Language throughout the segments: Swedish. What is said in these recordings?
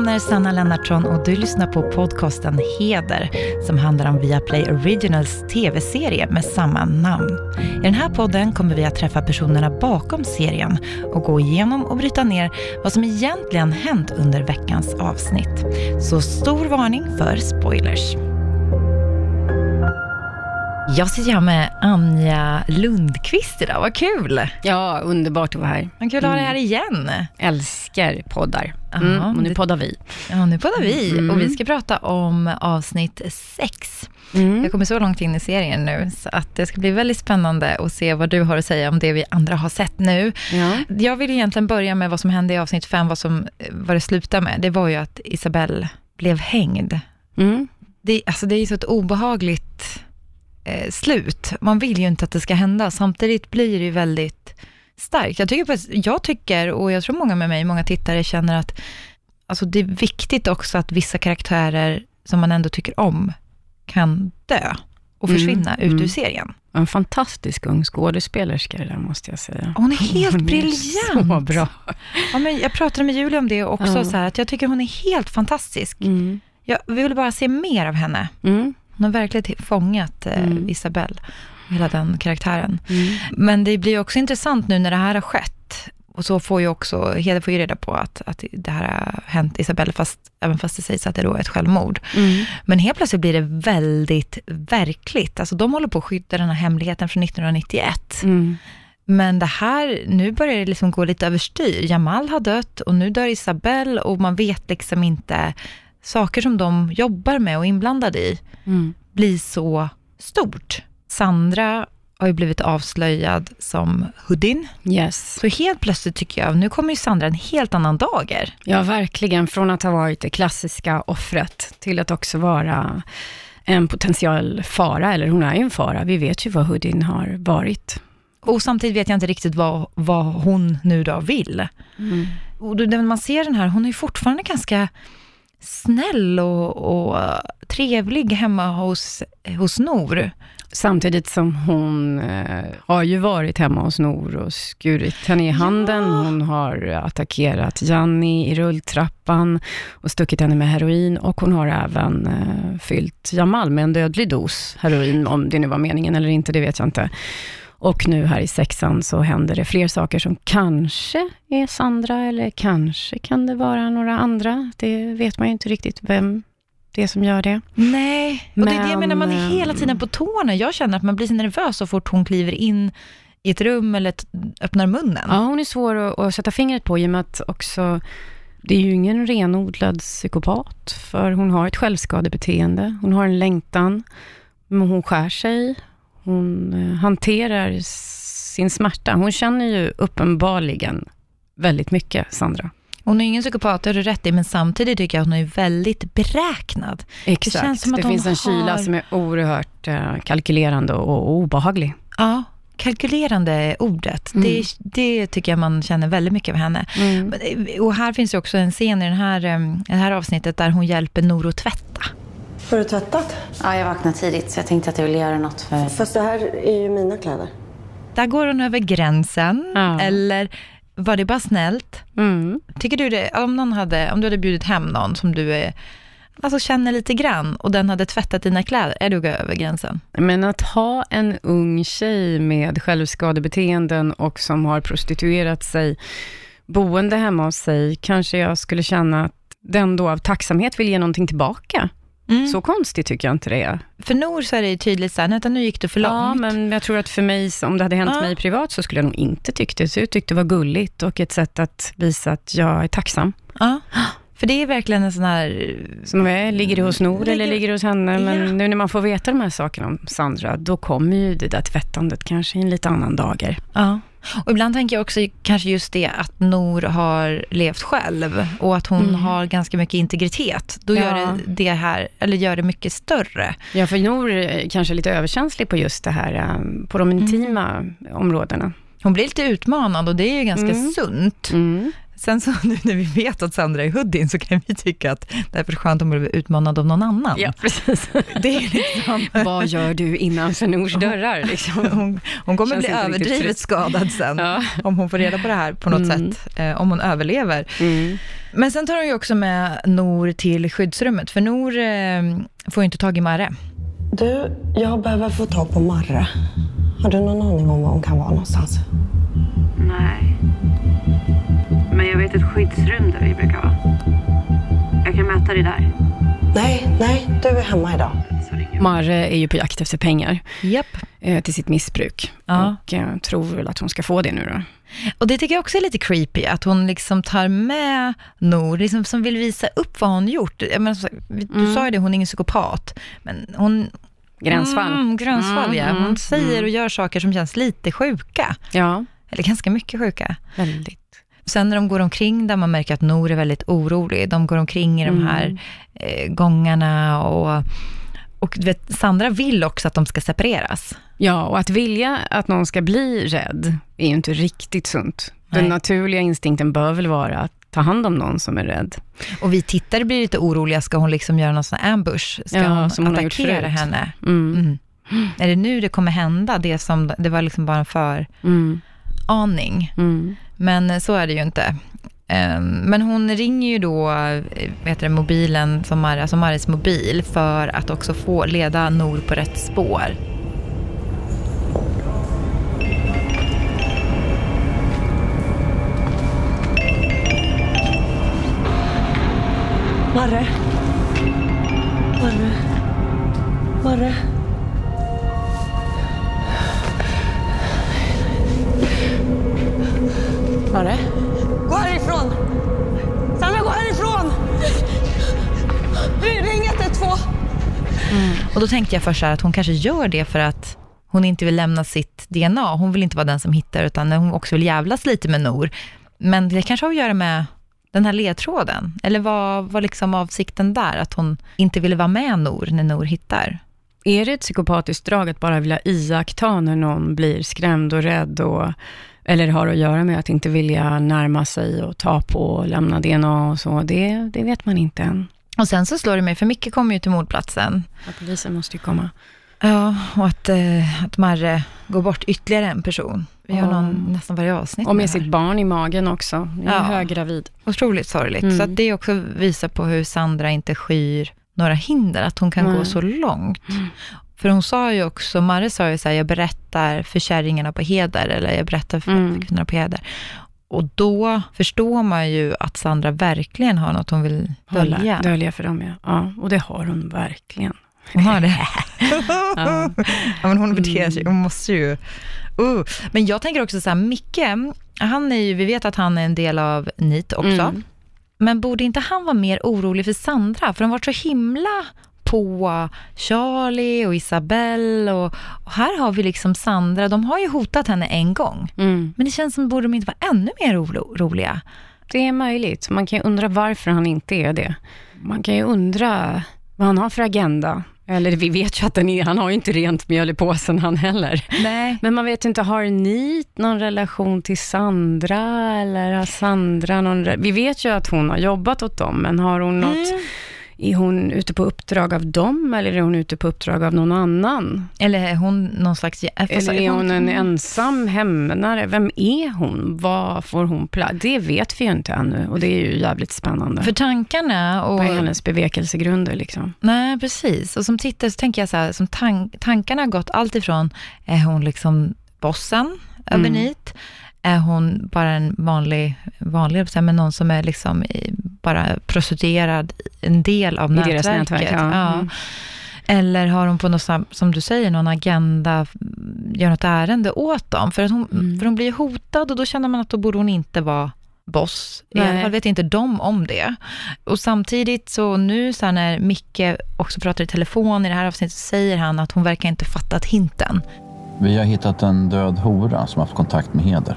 namn är Sanna Lennartsson och du lyssnar på podcasten Heder som handlar om Viaplay Originals tv-serie med samma namn. I den här podden kommer vi att träffa personerna bakom serien och gå igenom och bryta ner vad som egentligen hänt under veckans avsnitt. Så stor varning för spoilers. Jag sitter här med Anja Lundqvist idag, vad kul! Ja, underbart att vara här. Vad kul att ha dig här igen. Älskar poddar. Mm, Ja, och nu det- poddar vi. Ja, nu poddar vi Mm. och vi ska prata om avsnitt sex. Mm. Jag kommer så långt in i serien nu, så att det ska bli väldigt spännande att se vad du har att säga om det vi andra har sett nu. Ja. Jag vill egentligen börja med vad som hände i avsnitt fem, vad, som, vad det slutade med. Det var ju att Isabelle blev hängd. Mm. Det, alltså det är ju så ett obehagligt eh, slut. Man vill ju inte att det ska hända. Samtidigt blir det ju väldigt starkt. Jag tycker, jag tycker, och jag tror många med mig, många tittare känner att alltså det är viktigt också att vissa karaktärer som man ändå tycker om kan dö och Mm, försvinna ut mm. ur serien. En fantastisk ung skådespelerska det där måste jag säga. Hon är helt Hon är briljant. Så bra. Ja, men jag pratade med Julia om det också, Ja. så här, att jag tycker hon är helt fantastisk. Mm. Jag vill bara se mer av henne. Mm. Hon har verkligen fångat eh, Mm. Isabelle, hela den karaktären. Mm. Men det blir också intressant nu när det här har skett. Och så får ju också, Heder får ju reda på att, att det här har hänt Isabelle, fast, även fast det sägs att det då är ett självmord. Mm. Men helt plötsligt blir det väldigt verkligt. Alltså de håller på att skydda den här hemligheten från 1991. Mm. Men det här, nu börjar det liksom gå lite överstyr. Jamal har dött och nu dör Isabelle och man vet liksom inte, saker som de jobbar med och är inblandade i Mm. blir så stort. Sandra har ju blivit avslöjad som Houdin. Yes. Så helt plötsligt tycker jag, nu kommer ju Sandra en helt annan dager. Ja, verkligen. Från att ha varit det klassiska offret till att också vara en potentiell fara, eller hon är ju en fara. Vi vet ju vad Houdin har varit. Och samtidigt vet jag inte riktigt vad, vad hon nu då vill. Mm. Och då, när man ser den här, hon är ju fortfarande ganska snäll och, och trevlig hemma hos, hos Nor. Samtidigt som hon eh, har ju varit hemma hos Nor och skurit henne i handen. Ja. Hon har attackerat Janni i rulltrappan och stuckit henne med heroin. Och hon har även eh, fyllt Jamal med en dödlig dos heroin, om det nu var meningen eller inte, det vet jag inte. Och nu här i sexan så händer det fler saker som kanske är Sandra, eller kanske kan det vara några andra. Det vet man ju inte riktigt vem det är som gör det. Nej, och det är det jag Men, menar, man är ehm, hela tiden på tårna. Jag känner att man blir så nervös så fort hon kliver in i ett rum eller t- öppnar munnen. Ja, hon är svår att, att sätta fingret på i och med att också, det är ju ingen renodlad psykopat, för hon har ett självskadebeteende, hon har en längtan, men hon skär sig, hon eh, hanterar sin smärta. Hon känner ju uppenbarligen väldigt mycket, Sandra. Hon är ingen psykopat, det har du rätt i, men samtidigt tycker jag att hon är väldigt beräknad. Exakt. Det känns som att det finns en kyla har- som är oerhört eh, kalkylerande och, obehaglig. Ja, kalkylerande är ordet. Mm. Det, det tycker jag man känner väldigt mycket av henne. Men, eh, Och här finns ju också en scen i den här, det här avsnittet där hon hjälper Nor att tvätta. Har du tvättat? Ja, jag vaknade tidigt så jag tänkte att jag ville göra något för... Fast det här är ju mina kläder. Där går hon över gränsen, Ja. eller var det bara snällt? Mm. Tycker du det, om, någon hade, om du hade bjudit hem någon som du är, alltså känner lite grann och den hade tvättat dina kläder, är du över gränsen? Men att ha en ung tjej med självskadebeteenden och som har prostituerat sig boende hemma hos sig, kanske jag skulle känna att den då av tacksamhet vill ge någonting tillbaka. Mm. Så konstigt tycker jag inte det är. För Nor så är det ju tydligt så här, "Nej, nu gick du för långt. Ja, men jag tror att för mig, om det hade hänt Ja. mig privat, så skulle jag nog inte tyckt det. Så jag tyckte det var gulligt och ett sätt att visa att jag är tacksam. Ja, för det är verkligen en sån här... Som är, ligger det hos Nor eller Ligger- ligger det hos henne? Men Ja. nu när man får veta de här sakerna om Sandra, då kommer ju det där tvättandet kanske i en lite annan dager. Ja. Och ibland tänker jag också kanske just det att Nor har levt själv och att hon har ganska mycket integritet. Då gör Mm. Ja. det, det här, eller gör det mycket större. Ja, för Nor är kanske lite överkänslig på just det här, eh, på de intima områdena. Hon blir lite utmanad och det är ju ganska Mm. sunt. Mm. Sen så nu när vi vet att Sandra är hoodien så kan vi tycka att det är för skönt om hon blir utmanad av någon annan. Ja, precis. Det är liksom, Vad gör du innanför Nors dörrar? Liksom? hon, hon kommer Känns bli överdrivet skadad sen, Ja. om hon får reda på det här på något Mm. sätt, eh, om hon överlever. Mm. Men sen tar hon ju också med Nor till skyddsrummet, för Nor eh, får ju inte tag i Marre. Du, jag behöver få tag på Marre. Har du någon aning om var hon kan vara någonstans? Nej. Men jag vet ett skyddsrum där vi brukar vara. Jag kan möta dig där. Nej, nej, du är hemma idag. Marre är ju på jakt efter pengar Japp. eh, till sitt missbruk. Ja. Och eh, tror väl att hon ska få det nu då. Och det tycker jag också är lite creepy, att hon liksom tar med Nor, liksom som vill visa upp vad hon gjort. Jag menar, du Mm. sa ju det, hon är ingen psykopat, men hon... Gränsfall. Mm, gränsfall, ja. Mm, Hon säger mm. och gör saker som känns lite sjuka, Ja, eller ganska mycket sjuka. väldigt. Sen när de går omkring där man märker att Nor är väldigt orolig, de går omkring i de här Mm. eh, gångarna och, och vet, Sandra vill också att de ska separeras. Ja, och att vilja att någon ska bli rädd är ju inte riktigt sunt. Den Nej. naturliga instinkten bör väl vara att ta hand om någon som är rädd. Och vi tittare blir lite oroliga, ska hon liksom göra någon sån här ambush? Ska Ja, hon som hon attackera henne? Mm. Mm. Är det nu det kommer hända, det som, det var liksom bara en föraning? Men så är det ju inte. Ehm, men hon ringer ju då eh, heter det, mobilen, som Mar- alltså Maris mobil, för att också få leda Nor på rätt spår. Marre. Tänkte jag först här att hon kanske gör det för att hon inte vill lämna sitt DNA. Hon vill inte vara den som hittar, utan hon också vill jävlas lite med Nor. Men det kanske har att göra med den här ledtråden. Eller vad var liksom avsikten där? Att hon inte ville vara med Nor när Nor hittar? Är det ett psykopatiskt drag att bara vilja iaktta när någon blir skrämd och rädd? Och, eller har att göra med att inte vilja närma sig och ta på och lämna DNA och så? Det, det vet man inte än. Och sen så slår det mig, för Micke kommer ju till mordplatsen. Ja, polisen måste ju komma. Ja, och att, eh, att Marre går bort ytterligare en person. Vi Ja. någon, nästan varje avsnitt Och med här. sitt barn i magen också. Jag är Ja. höggravid. Otroligt sorgligt. Mm. Så att det också visar på hur Sandra inte skyr några hinder, att hon kan Nej. gå så långt. För hon sa ju också, Marre sa ju så här, jag berättar för kärringarna på heder, eller jag berättar för, Mm. för kvinnorna på heder. Och då förstår man ju att Sandra verkligen har något hon vill dölja. Dölja. Dölja för dem, ja. ja. Och det har hon verkligen. Hon har det. Ja. ja, men hon beter sig, hon måste ju... Uh. Men jag tänker också så här, Micke, han är ju, vi vet att han är en del av NIT också. Mm. Men borde inte han vara mer orolig för Sandra? För de var så himla på Charlie och Isabelle och, och här har vi liksom Sandra, de har ju hotat henne en gång. Mm. Men det känns som borde de inte vara ännu mer oro- oroliga. Det är möjligt. Man kan ju undra varför han inte är det. Man kan ju undra vad han har för agenda. Eller vi vet ju att är, han har ju inte rent mjöl i påsen han heller. Nej. Men man vet ju inte, har ni någon relation till Sandra? Eller har Sandra någon... Vi vet ju att hon har jobbat åt dem, men har hon något... Mm. Är hon ute på uppdrag av dem, eller är hon ute på uppdrag av någon annan? Eller är hon någon slags... fast Eller är hon en ensam hämnare? Vem är hon? Vad får hon plats? Det vet vi ju inte ännu och det är ju jävligt spännande. För tankarna och... Vad är hennes bevekelsegrunder liksom? Nej, precis. Och som tittare så tänker jag så här, som tan- tankarna har gått allt ifrån, är hon liksom bossen över Mm. Är hon bara en vanlig, vanlig men någon som är liksom i- bara prostituerad, en del av I nätverket? deras nätverk, ja. Mm. Eller har hon på något, som du säger, någon agenda, gör något ärende åt dem? För, att hon, Mm. för hon blir hotad och då känner man att då borde hon inte vara boss. I alla Nej. fall vet inte de om det. Och samtidigt så nu så här när Micke också pratar i telefon i det här avsnittet så säger han att hon verkar inte fattat hinten. Vi har hittat en död hora som haft kontakt med Heder.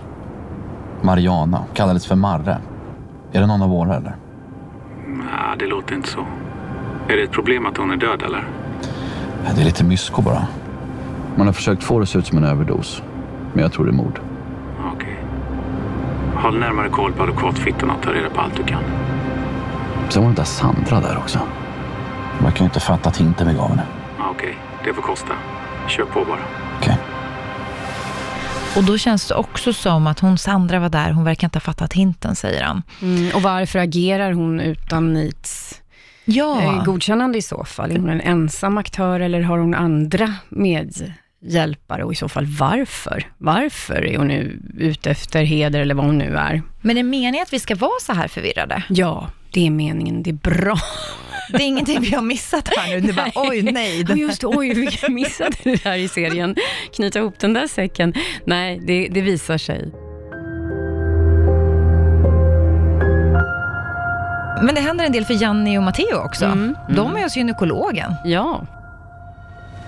Mariana, kallades för Marre. Är det någon av våra eller? Nej, det låter inte så. Är det ett problem att hon är död eller? Det är lite mysko bara. Man har försökt få det att se ut som en överdos. Men jag tror det är mord. Okej. Håll närmare koll på advokatfittorna och ta reda på allt du kan. Så var det där Sandra där också. Man kan ju inte fatta att inte begav henne. Ja, Okej, det får kosta. Kör på bara. Okej. Och då känns det också som att hon, Sandra, var där. Hon verkar inte ha fattat hinten, säger han. Mm, och varför agerar hon utan Neats Ja. eh, godkännande i så fall? Är hon en ensam aktör eller har hon andra medhjälpare? Och i så fall varför? Varför är hon nu ute efter heder eller vad hon nu är? Men är meningen att vi ska vara så här förvirrade? Ja, det är meningen. Det är bra. Det är ingenting vi har missat här nu. Det är bara, oj nej. Ja, just det. Oj, vi missade det här i serien. Knyta ihop den där säcken. Nej, det, det visar sig. Men det händer en del för Janni och Matteo också. Mm, De är hos gynekologen. Ja.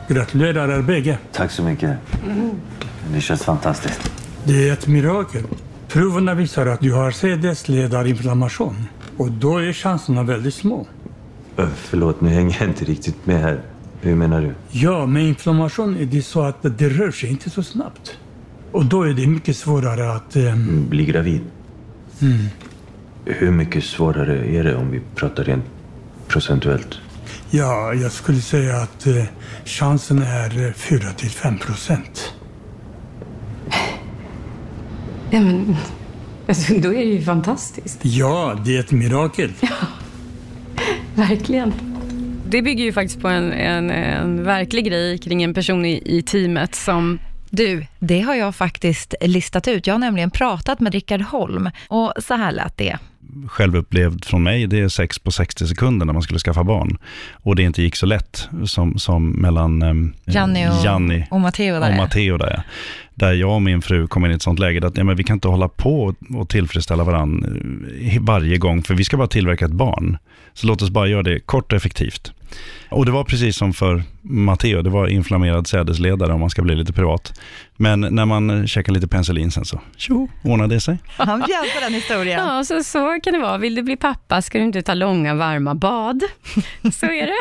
Gratulerar er bägge. Tack så mycket. Det känns fantastiskt. Det är ett mirakel. Proverna visar att du har sädesledarinflammation. Och då är chanserna väldigt små. Ö, förlåt, nu hänger jag inte riktigt med här. Hur menar du? Ja, med inflammation är det så att det rör sig inte så snabbt. Och då är det mycket svårare att... ehm, Bli gravid? Mm. Hur mycket svårare är det om vi pratar rent procentuellt? Ja, jag skulle säga att eh, chansen är 4 till 5 procent. ja men, alltså, då är det ju fantastiskt. Ja, det är ett mirakel. Verkligen. Det bygger ju faktiskt på en, en, en verklig grej kring en person i, i teamet som Du, det har jag faktiskt listat ut. Jag har nämligen pratat med Rickard Holm och så här lät det. självupplevd från mig, det är sex på 60 sekunder när man skulle skaffa barn. Och det inte gick så lätt som, som mellan um, Janni och, och Matteo där. och Matteo där, ja. där jag och min fru kom in i ett sånt läge att ja, men vi kan inte hålla på och, och tillfredsställa varandra eh, varje gång, för vi ska bara tillverka ett barn. Så låt oss bara göra det kort och effektivt. Och det var precis som för Matteo, det var inflammerad sädesledare om man ska bli lite privat. Men när man käkar lite penicillin sen så, tjo, ordnade det sig. Han bjöd på den historien. Ja, så, så kan det vara. Vill du bli pappa ska du inte ta långa varma bad. Så är det.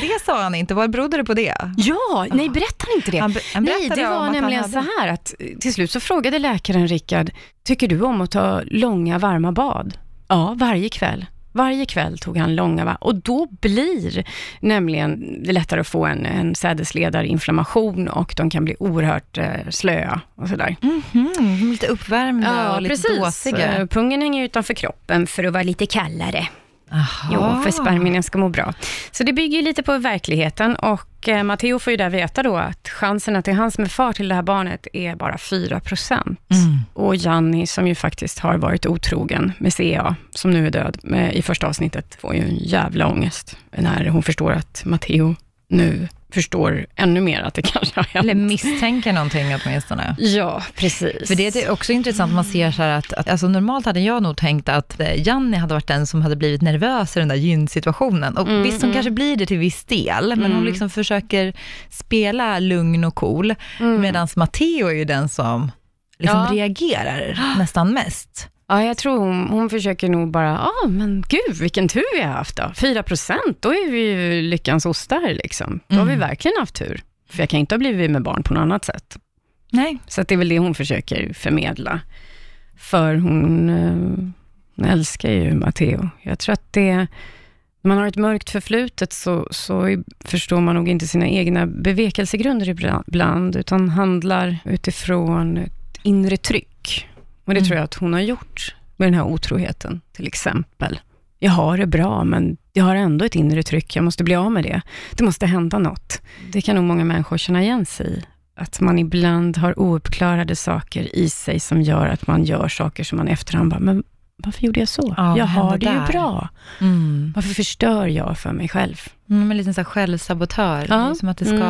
Det sa han inte. Vad berodde det på det? Ja, nej berättar inte det. Han han nej, berättade det var att han nämligen hade- så här att eh, till slut så frågade läkaren Rickard, tycker du om att ta långa varma bad? Ja, varje kväll. Varje kväll tog han långa va? och då blir nämligen det lättare att få en, en sädesledarinflammation och de kan bli oerhört eh, slöa och sådär. Mhm, lite uppvärmda och lite dåsiga. Eh, Pungen hänger utanför kroppen för att vara lite kallare. Aha. Jo, för spermierna ska må bra. Så det bygger lite på verkligheten och eh, Matteo får ju där veta då att chansen att det är han som är far till det här barnet är bara 4 procent. Mm. Och Janni, som ju faktiskt har varit otrogen med CA, som nu är död med, i första avsnittet, får ju en jävla ångest när hon förstår att Matteo nu förstår ännu mer att det kanske har hänt. Eller misstänker någonting åtminstone. Ja, precis. För det är också intressant, man ser så här att, att alltså normalt hade jag nog tänkt att eh, Janni hade varit den som hade blivit nervös i den där gynsituationen. Och Mm, visst, hon mm. kanske blir det till viss del, men hon Mm. liksom försöker spela lugn och cool, Mm. medan Matteo är ju den som liksom Ja. reagerar nästan mest. Ja, jag tror hon, hon försöker nog bara, ja ah, men gud vilken tur vi har haft då. 4 procent, då är vi ju lyckans ostar liksom. Då har vi Mm. verkligen haft tur. För jag kan inte ha blivit med barn på något annat sätt. Nej. Så det är väl det hon försöker förmedla. För hon, eh, älskar ju Matteo. Jag tror att det, när man har ett mörkt förflutet så, så förstår man nog inte sina egna bevekelsegrunder ibland, utan handlar utifrån ett inre tryck. Och det Mm. tror jag att hon har gjort med den här otroheten, till exempel. Jag har det bra, men jag har ändå ett inre tryck. Jag måste bli av med det. Det måste hända något. Det kan nog många människor känna igen sig i. Att man ibland har ouppklarade saker i sig som gör att man gör saker som man i efterhand bara, men varför gjorde jag så? Ja, jag har det ju där? bra. Mm. Varför förstör jag för mig själv? Mm, en liten så här självsabotör, Ja. Som att det Mm.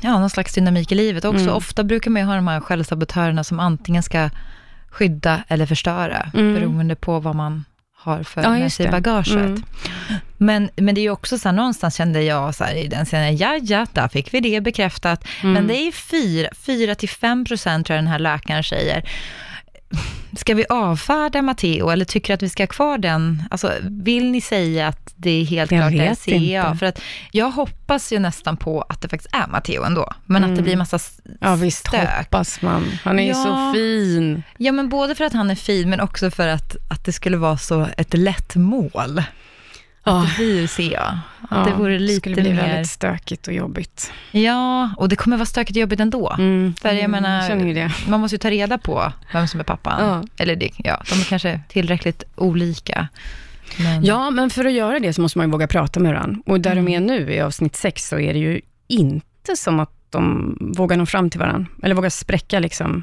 Ja, någon slags dynamik i livet också. Mm. Ofta brukar man ju ha de här självsabotörerna som antingen ska skydda eller förstöra, Mm. beroende på vad man har för Ja, med sig i bagaget. Mm. Men, men det är ju också så här, någonstans kände jag så här, i den scenen, ja, ja, där fick vi det bekräftat. Mm. Men det är 4 till 5 procent tror jag den här läkaren säger, ska vi avfärda Matteo eller tycker att vi ska ha kvar den? Alltså, vill ni säga att det är helt Jag klart är vet CA? inte. För att jag hoppas ju nästan på att det faktiskt är Matteo ändå, men att det Mm. blir massa s- Ja, visst stök. hoppas man. Han är ju Ja. så fin. Ja, men både för att han är fin, men också för att, att det skulle vara så ett lätt mål. Att det blir CA. Att det vore lite skulle bli mer... väldigt stökigt och jobbigt. Ja, och det kommer vara stökigt och jobbigt ändå. Mm. För jag Mm, menar, det. man måste ju ta reda på vem som är pappan. Ja. Eller det, ja, de är kanske tillräckligt olika. Men, Ja, men för att göra det så måste man ju våga prata med varandra. Och där Mm. de är nu, i avsnitt sex, så är det ju inte som att de vågar nå fram till varandra. Eller vågar spräcka liksom,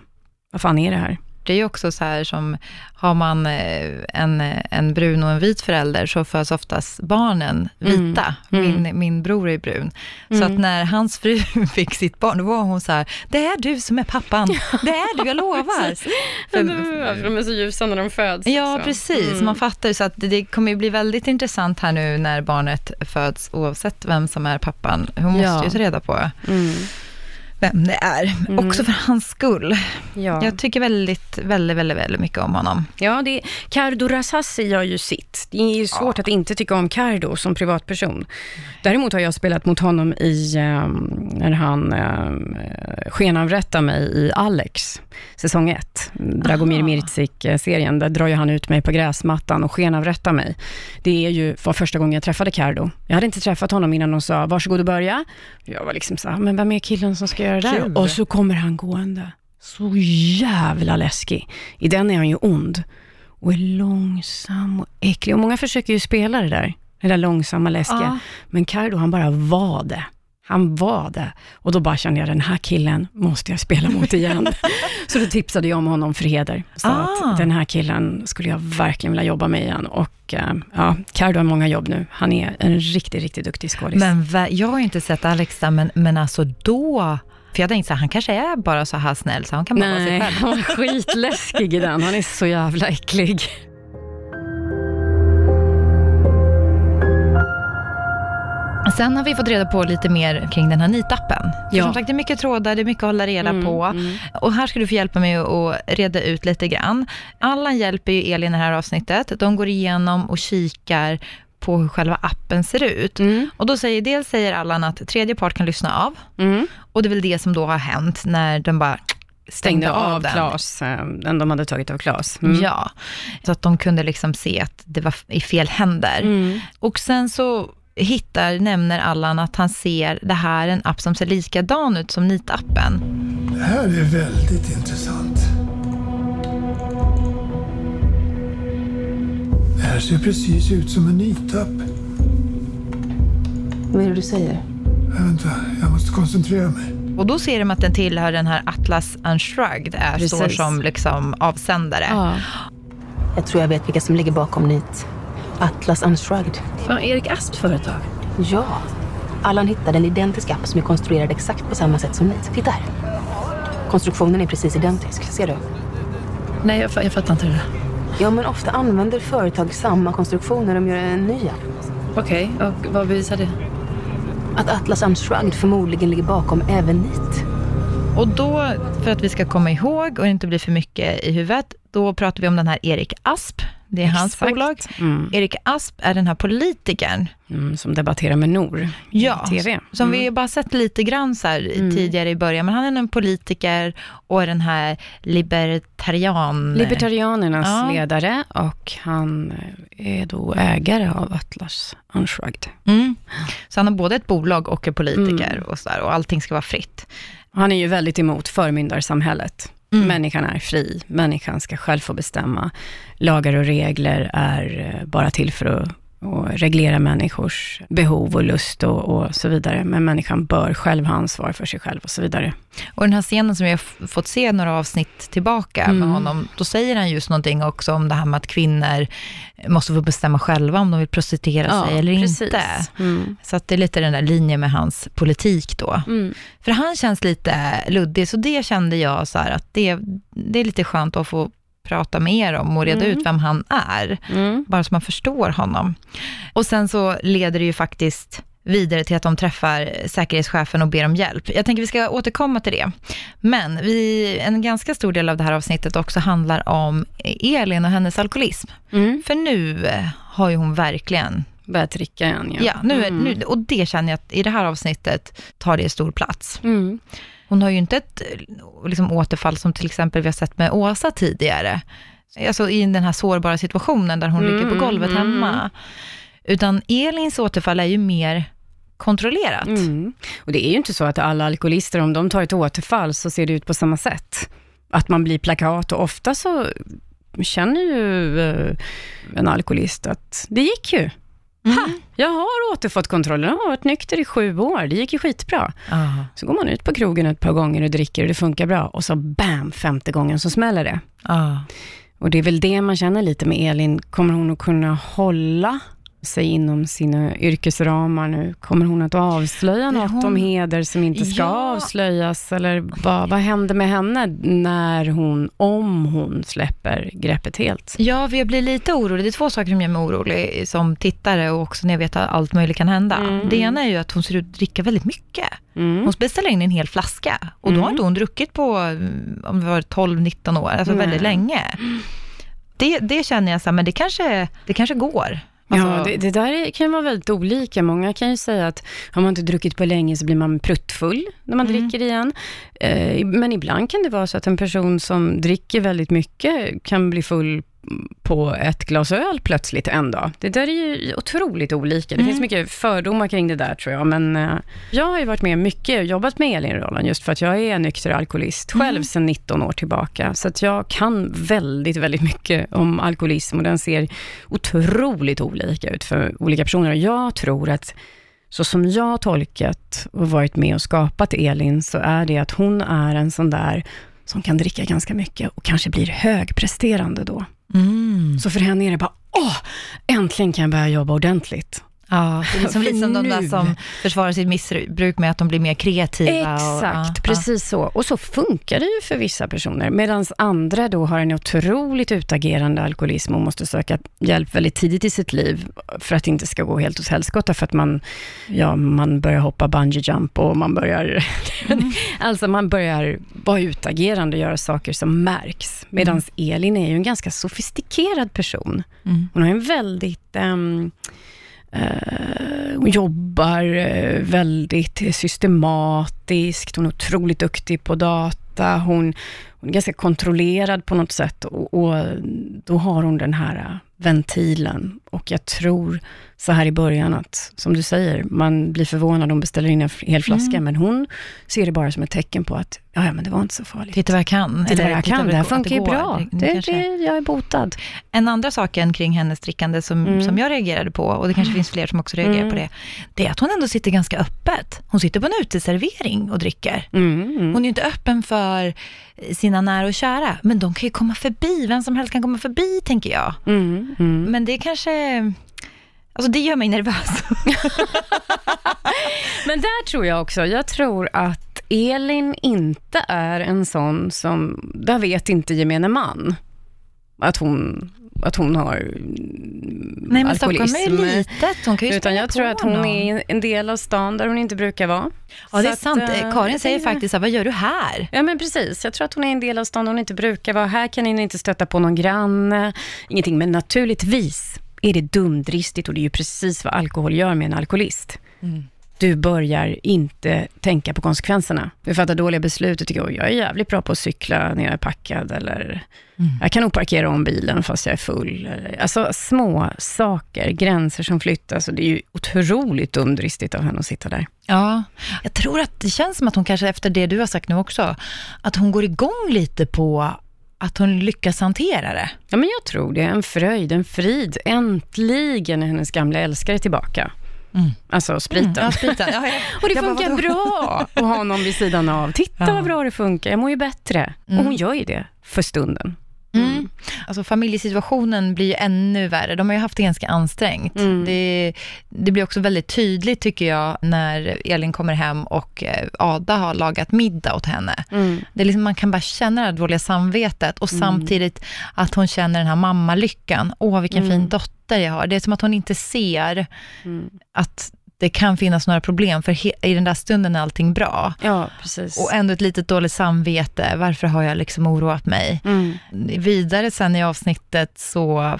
vad fan är det här? Det är ju också så här som, har man eh, en, en brun och en vit förälder, så föds oftast barnen vita. Mm. Min, min bror är brun. Så Mm. att när hans fru fick sitt barn, då var hon så här, det är du som är pappan. Det är du, jag lovar. För, de är så ljusa när de föds. Ja, så. precis. Mm. Man fattar ju. Så att det, det kommer ju bli väldigt intressant här nu när barnet föds, oavsett vem som är pappan. Hon måste Ja. ju ta reda på Mm. Vem det är. Mm. Också för hans skull. Ja. Jag tycker väldigt, väldigt, väldigt, väldigt mycket om honom. Ja, det, Cardo Rasassi gör ju sitt. Det är ju svårt att inte tycka om Cardo som privatperson. Däremot har jag spelat mot honom i, ehm, när han um, skenavrättar mig i Alex, säsong ett. Dragomir Aha. Mirzik-serien. Där drar ju han ut mig på gräsmattan och skenavrättar mig. Det är ju var första gången jag träffade Cardo. Jag hade inte träffat honom innan de sa, varsågod och börja. Jag var liksom så här, men vem är killen som ska göra det Kul. där? Och så kommer han gående. Så jävla läskig. I den är han ju ond och är långsam och äcklig. Och många försöker ju spela det där, det där långsamma, läskiga. Ja. Men Cardo, han bara var det. Han var det. Och då bara kände jag, den här killen måste jag spela mot igen. så då tipsade jag om honom för heder. Så Ah. att den här killen skulle jag verkligen vilja jobba med igen. Och eh, ja, Cardo har många jobb nu. Han är en riktigt, riktigt duktig skådis. Men jag har inte sett Alex där, men, men alltså då... För jag tänkte så här, han kanske är bara så här snäll, så han kan bara vara sig Nej, själv. han är skitläskig i den. Han är så jävla äcklig. Sen har vi fått reda på lite mer kring den här nitappen. Ja. Som sagt, det är mycket trådar, det är mycket att hålla reda Mm, på. mm. Och här ska du få hjälpa mig att reda ut lite grann. Allan hjälper ju Elin i det här avsnittet. De går igenom och kikar på hur själva appen ser ut. Mm. Och då säger, dels säger Allan att tredje part kan lyssna av. Och det är väl det som då har hänt när de bara stängde, Stängde av den. Klas, eh, den de hade tagit av Klas. Mm. Ja, så att de kunde liksom se att det var i fel händer. Mm. Och sen så hittar, nämner Allan att han ser det här en app som ser likadan ut som nitappen. Det här är väldigt intressant. Det här ser precis ut som en nitapp. Vad är det du säger? Äh, Vänta, jag måste koncentrera mig. Och då ser de att den tillhör den här Atlas Unshrugged, är, Precis. står som liksom avsändare. Jag tror jag vet vilka som ligger bakom NIT. Atlas Unshrugged. Var Erik Asps företag? Ja. Allan hittade en identisk app som är konstruerad exakt på samma sätt som NIT. Titta här. Konstruktionen är precis identisk. Ser du? Nej, jag, jag fattar inte det. Ja, men ofta använder företag samma konstruktion när de gör en ny app. Okej, och vad bevisar det? Att Atlas Unshrugged förmodligen ligger bakom även NIT. Och då, för att vi ska komma ihåg och inte bli för mycket i huvudet, då pratar vi om den här Erik Asp. Det är hans Exakt. bolag. Mm. Erik Asp är den här politikern. Mm, som debatterar med Nor Ja, i TV. som Mm. vi har bara sett lite grann så här Mm. tidigare i början, men han är en politiker och är den här libertarian... Libertarianernas Ja. ledare och han är då ägare av Atlas Unshrugged. Mm. Så han har både ett bolag och en politiker Mm. och, så där, och allting ska vara fritt. Han är ju väldigt emot förmyndarsamhället. Mm. Människan är fri, människan ska själv få bestämma. Lagar och regler är eh, bara till för att, att reglera människors behov och lust och, och så vidare. Men människan bör själv ha ansvar för sig själv och så vidare. Och den här scenen som vi har fått se några avsnitt tillbaka med Mm. honom, då säger han just någonting också om det här med att kvinnor måste få bestämma själva om de vill prostituera Ja, sig eller precis. inte. Mm. Så att det är lite den där linjen med hans politik då. Mm. För han känns lite luddig, så det kände jag så att det, det är lite skönt att få prata mer om och reda Mm. ut vem han är. Mm. Bara så man förstår honom. Och sen så leder det ju faktiskt vidare till att de träffar säkerhetschefen och ber om hjälp. Jag tänker vi ska återkomma till det. Men vi, en ganska stor del av det här avsnittet också handlar om Elin och hennes alkoholism. Mm. För nu har ju hon verkligen Börjat dricka igen. Ja, Ja, nu, är- Mm. nu, och det känner jag att i det här avsnittet tar det stor plats. Mm. Hon har ju inte ett liksom, återfall som till exempel vi har sett med Åsa tidigare. Alltså i den här sårbara situationen där hon Mm, ligger på golvet mm. hemma. Utan Elins återfall är ju mer kontrollerat. Mm. Och det är ju inte så att alla alkoholister, om de tar ett återfall, så ser det ut på samma sätt. Att man blir plakat och ofta så känner ju eh, en alkoholist att det gick ju. Ha, jag har återfått kontrollen, jag har varit nykter i sju år, det gick ju skitbra. Ah, Så går man ut på krogen ett par gånger och dricker och det funkar bra och så bam, femte gången så smäller det. ah. Och det är väl det man känner lite med Elin. Kommer hon att kunna hålla sig inom sina yrkesramar nu? Kommer hon att avslöja något hon- om heder som inte ska Ja. avslöjas? Eller vad, vad händer med henne när hon, om hon släpper greppet helt? Ja, jag blir lite orolig. Det är två saker som gör mig orolig som tittare och också när jag vet att allt möjligt kan hända. Mm. Det ena är ju att hon ser ut att dricka väldigt mycket. Mm. Hon beställer in en hel flaska och då har inte hon druckit på, mm, om det var 12-19 år, alltså Nej. väldigt länge. Det, det känner jag så här, men det kanske, det kanske går. Alltså, Ja, det, det där är- kan vara väldigt olika. Många kan ju säga att har man inte druckit på länge så blir man pruttfull när man Mm. dricker igen. Eh, men ibland kan det vara så att en person som dricker väldigt mycket kan bli full på ett glas öl plötsligt en dag. Det där är ju otroligt olika. Det Mm. finns mycket fördomar kring det där tror jag. Men eh, jag har ju varit med mycket och jobbat med Elin-rollen just för att jag är nykter alkoholist själv Mm. sedan 19 år tillbaka. Så att jag kan väldigt, väldigt mycket om alkoholism och den ser otroligt olika ut för olika personer. Och jag tror att så som jag har tolkat och varit med och skapat Elin, så är det att hon är en sån där som kan dricka ganska mycket och kanske blir högpresterande då. mm. Så för henne är det bara, åh, äntligen kan jag börja jobba ordentligt. Ja, det är liksom lite som de där som försvarar sitt missbruk med att de blir mer kreativa. och, Exakt, ja, precis så. Och så funkar det ju för vissa personer, medan andra då har en otroligt utagerande alkoholism och måste söka hjälp väldigt tidigt i sitt liv för att det inte ska gå helt åt helskotta för att man, ja, man börjar hoppa bungee jump och man börjar, alltså man börjar vara utagerande och göra saker som märks. Medan Elin är ju en ganska sofistikerad person. Mm. Hon har en väldigt Eh, Eh, hon jobbar eh, väldigt systematiskt, hon är otroligt duktig på data, hon, hon är ganska kontrollerad på något sätt och, och då har hon den här ventilen. Och jag tror så här i början att, som du säger, man blir förvånad om beställer in en hel flaska, Mm. men hon ser det bara som ett tecken på att, ja, men det var inte så farligt. Titta vad jag kan. Titta vad jag kan, det här funkar ju bra. Det- Det, jag är botad. En andra saken kring hennes drickande som, Mm. som jag reagerade på, och det kanske finns fler som också reagerar Mm. på det, det är att hon ändå sitter ganska öppet. Hon sitter på en uteservering och dricker. Mm, mm. Hon är ju inte öppen för sina nära och kära, men de kan ju komma förbi, vem som helst kan komma förbi, tänker jag. Mm, mm. Men det kanske, alltså det gör mig nervös. Men där tror jag också, jag tror att Elin inte är en sån som, där vet inte gemene man att hon, att hon har Nej, men Stockholm är ju alkoholism. litet, hon kan ju Utan jag tror att hon någon. är en del av stan där hon inte brukar vara. Ja, det är att, sant. eh, Karin säger faktiskt, vad gör du här? Ja men precis, jag tror att hon är en del av stan där hon inte brukar vara. Här kan hon inte stöta på någon granne, ingenting. Men naturligtvis är det dumdristigt och det är ju precis vad alkohol gör med en alkoholist. Mm. Du börjar inte tänka på konsekvenserna. Du fattar dåliga beslut och tycker, "Oj, jag är jävligt bra på att cykla när jag är packad, eller Mm. jag kan nog parkera om bilen fast jag är full. Alltså små saker, gränser som flyttas och det är ju otroligt dumdristigt av henne att sitta där. Ja, jag tror att det känns som att hon kanske efter det du har sagt nu också, att hon går igång lite på att hon lyckas hantera det. Ja, men jag tror det. En fröjd, en frid. Äntligen är hennes gamla älskare tillbaka. Mm. Alltså spriten. Mm, ja, spriten. Ja, ja. Och det Jag bara, funkar vadå? bra att ha någon vid sidan av. Titta vad bra det funkar, jag mår ju bättre. Mm. Och hon gör ju det för stunden. Mm. Alltså familjesituationen blir ju ännu värre. De har ju haft det ganska ansträngt. Mm. Det, det blir också väldigt tydligt tycker jag när Elin kommer hem och eh, Ada har lagat middag åt henne. Det är liksom, man kan bara känna det här dåliga samvetet och Mm. samtidigt att hon känner den här mammalyckan. Åh, vilken Mm. fin dotter jag har. Det är som att hon inte ser Mm. att det kan finnas några problem, för i den där stunden är allting bra. Ja, precis. Och ändå ett litet dåligt samvete, varför har jag liksom oroat mig? Mm. Vidare sen i avsnittet så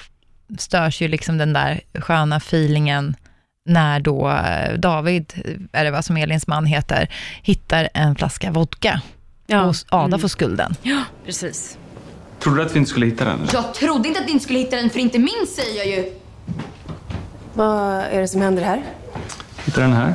störs ju liksom den där sköna feelingen när då eh, David, är det vad som Elins man heter, hittar en flaska vodka. Ja. Och Ada Mm. får skulden. Ja, precis. Trodde du att vi inte skulle hitta den? eller? Jag trodde inte att ni inte skulle hitta den, för inte min säger jag ju. Vad är det som händer här? Hittade den här.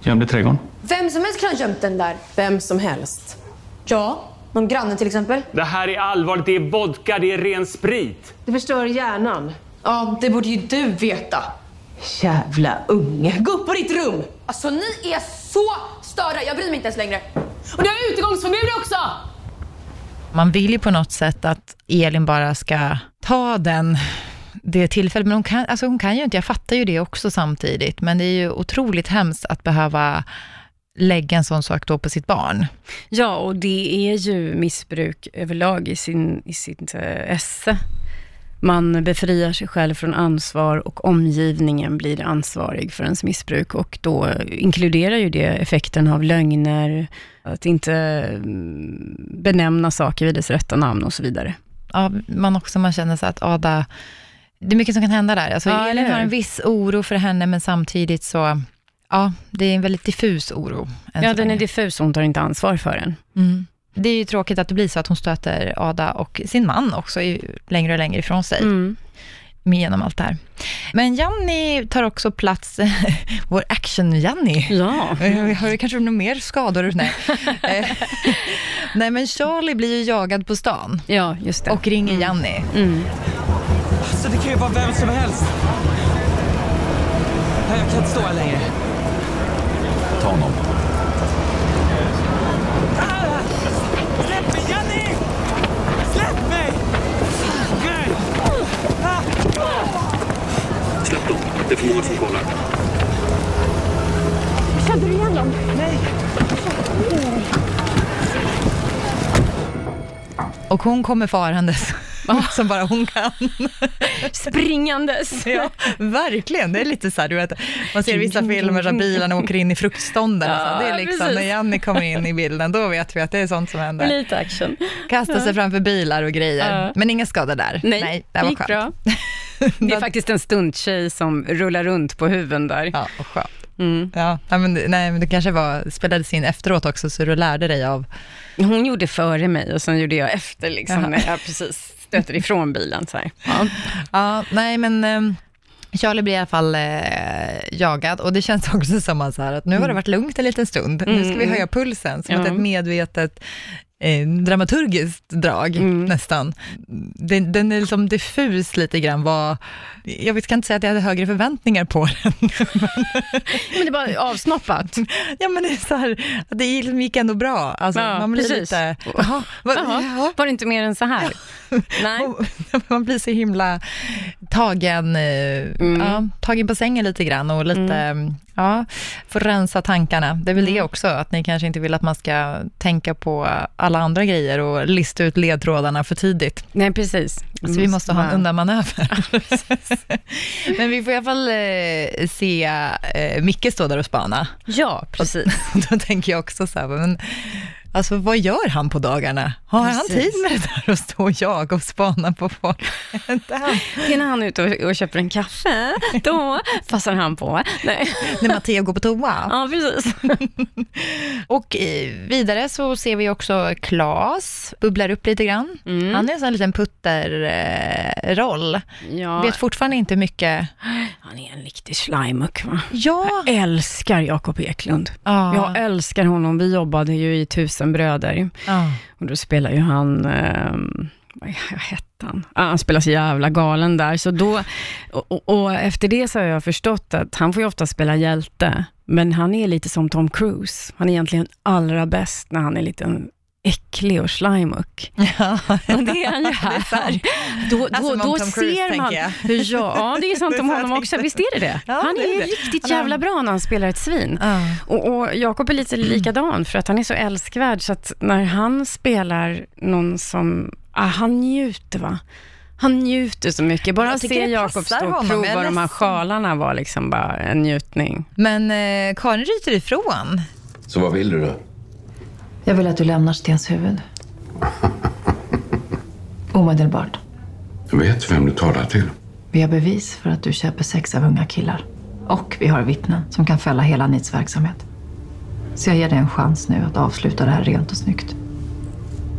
Gömd i trädgården. Vem som helst kan ha gömt den där. Vem som helst. Ja, någon granne till exempel. Det här är allvarligt. Det är vodka, det är ren sprit. Det förstör hjärnan. Ja, det borde ju du veta. Jävla unge. Gå upp på ditt rum! Alltså ni är så störda, jag bryr mig inte ens längre. Och ni har utegångsförbud också! Man vill ju på något sätt att Elin bara ska ta den, det tillfället, men hon kan, alltså hon kan ju inte, jag fattar ju det också samtidigt, men det är ju otroligt hemskt att behöva lägga en sån sak då på sitt barn. Ja, och det är ju missbruk överlag i, sin, i sitt eh, esse. Man befriar sig själv från ansvar och omgivningen blir ansvarig för ens missbruk och då inkluderar ju det effekten av lögner, att inte mm, benämna saker vid dess rätta namn och så vidare. Ja, man också, man känner sig att Ada, det är mycket som kan hända där. Alltså, Ja, Elin har en viss oro för henne, men samtidigt så, ja, det är en väldigt diffus oro. Ja, den är diffus hon tar inte ansvar för den. Mm. Det är ju tråkigt att det blir så att hon stöter Ada och sin man också längre och längre ifrån sig. Mm. med genom allt det här. Men Janni tar också plats, vår action-Janni. Ja. Vi har kanske några mer skador? Nej. Eh, Nej, men Charlie blir ju jagad på stan. Ja, just det. Och ringer Janni. Mm. Alltså det kan ju vara vem som helst. Nej, Jag kan inte stå här längre. Ta honom. Ah! Släpp mig Janni! Släpp mig! Nej! Ah! Släpp dem. Det är för många som kollar. Kände du igen dem? Nej. Och hon kommer farandes, som bara hon kan. Springandes. Ja, verkligen. Det är lite så här, du vet, man ser vissa filmer där bilarna åker in i fruktstånden. Ja, det är liksom, precis. när Janni kommer in i bilden, då vet vi att det är sånt som händer. Lite action. Kasta sig Ja. framför bilar och grejer. Ja. Men inga skador där. Nej, det var gick skönt. bra. Det är faktiskt en stunttjej som rullar runt på huven där. Ja, och skönt. Mm. Ja, nej, men, nej, men det kanske var, spelades in efteråt också, så du lärde dig av... Hon gjorde före mig och sen gjorde jag efter, liksom, Jaha. jag precis stöter ifrån bilen. Så. Ja. Ja, nej men ehm, Charlie blir i alla fall eh, jagad och det känns också som att, så här, att nu har det varit lugnt en liten stund. Nu ska vi Mm. höja pulsen, som Ja. att ett medvetet eh, dramaturgiskt drag Mm. nästan. Den, den är liksom diffus lite grann. Vad, jag kan inte säga att jag hade högre förväntningar på den. Men det var avsnoppat. ja men det är så här, det gick ändå bra. Alltså, Ja, man blir precis. lite, jaha, vad, Jaha. jaha. Var det inte mer än så här? Nej. man blir så himla tagen, eh, Mm. ja, tagen på sängen lite grann och lite, ja, får rensa tankarna. Det är väl det Mm. också, att ni kanske inte vill att man ska tänka på alla andra grejer och lista ut ledtrådarna för tidigt. Nej, precis. Så vi måste ha en undanmanöver. Men vi får i alla fall eh, se eh, Micke stå där och spana. Ja, precis. Då tänker jag också så här, men alltså vad gör han på dagarna? Har han Precis. tid med det där att stå och jaga och spana på folk? Inte han. Han ute och, och köper en kaffe, då passar han på. Nej. När Matteo går på toa. Ja, precis. Och eh, vidare så ser vi också Klas bubblar upp lite grann. Mm. Han är en sån liten putterroll. Ja. Vet fortfarande inte mycket. Han är en riktig schleimuck, va? Ja. Jag älskar Jakob Eklund. Ja. Jag älskar honom. Vi jobbade ju i Tusen bröder. Ja. Och då spelar ju han, ehm, vad hette han? Ah, han spelar så jävla galen där. Så då, och, och, efter det så har jag förstått att han får ju ofta spela hjälte, men han är lite som Tom Cruise. Han är egentligen allra bäst när han är lite äcklig och schleimuck. Ja. Och det är han ju här. Då, då, Alltså, då Tom Cruise, ser man hur jag... Ja, det är sant Det om honom också. Visst är det det? Ja, han det är det. riktigt jävla bra när han spelar ett svin. Ja. Och, och Jakob är lite likadan, för att han är så älskvärd, så att när han spelar någon som, ah, han njuter va. Han njuter så mycket. Bara att se det Jakob stå och prova de här sjalarna var liksom bara en njutning. Men eh, Karin ryter ifrån. Så vad vill du då? Jag vill att du lämnar Stenshuvud. Omedelbart. Jag vet vem du talar till. Vi har bevis för att du köper sex av unga killar. Och vi har vittnen som kan fälla hela Nits verksamhet. Så jag ger dig en chans nu att avsluta det här rent och snyggt.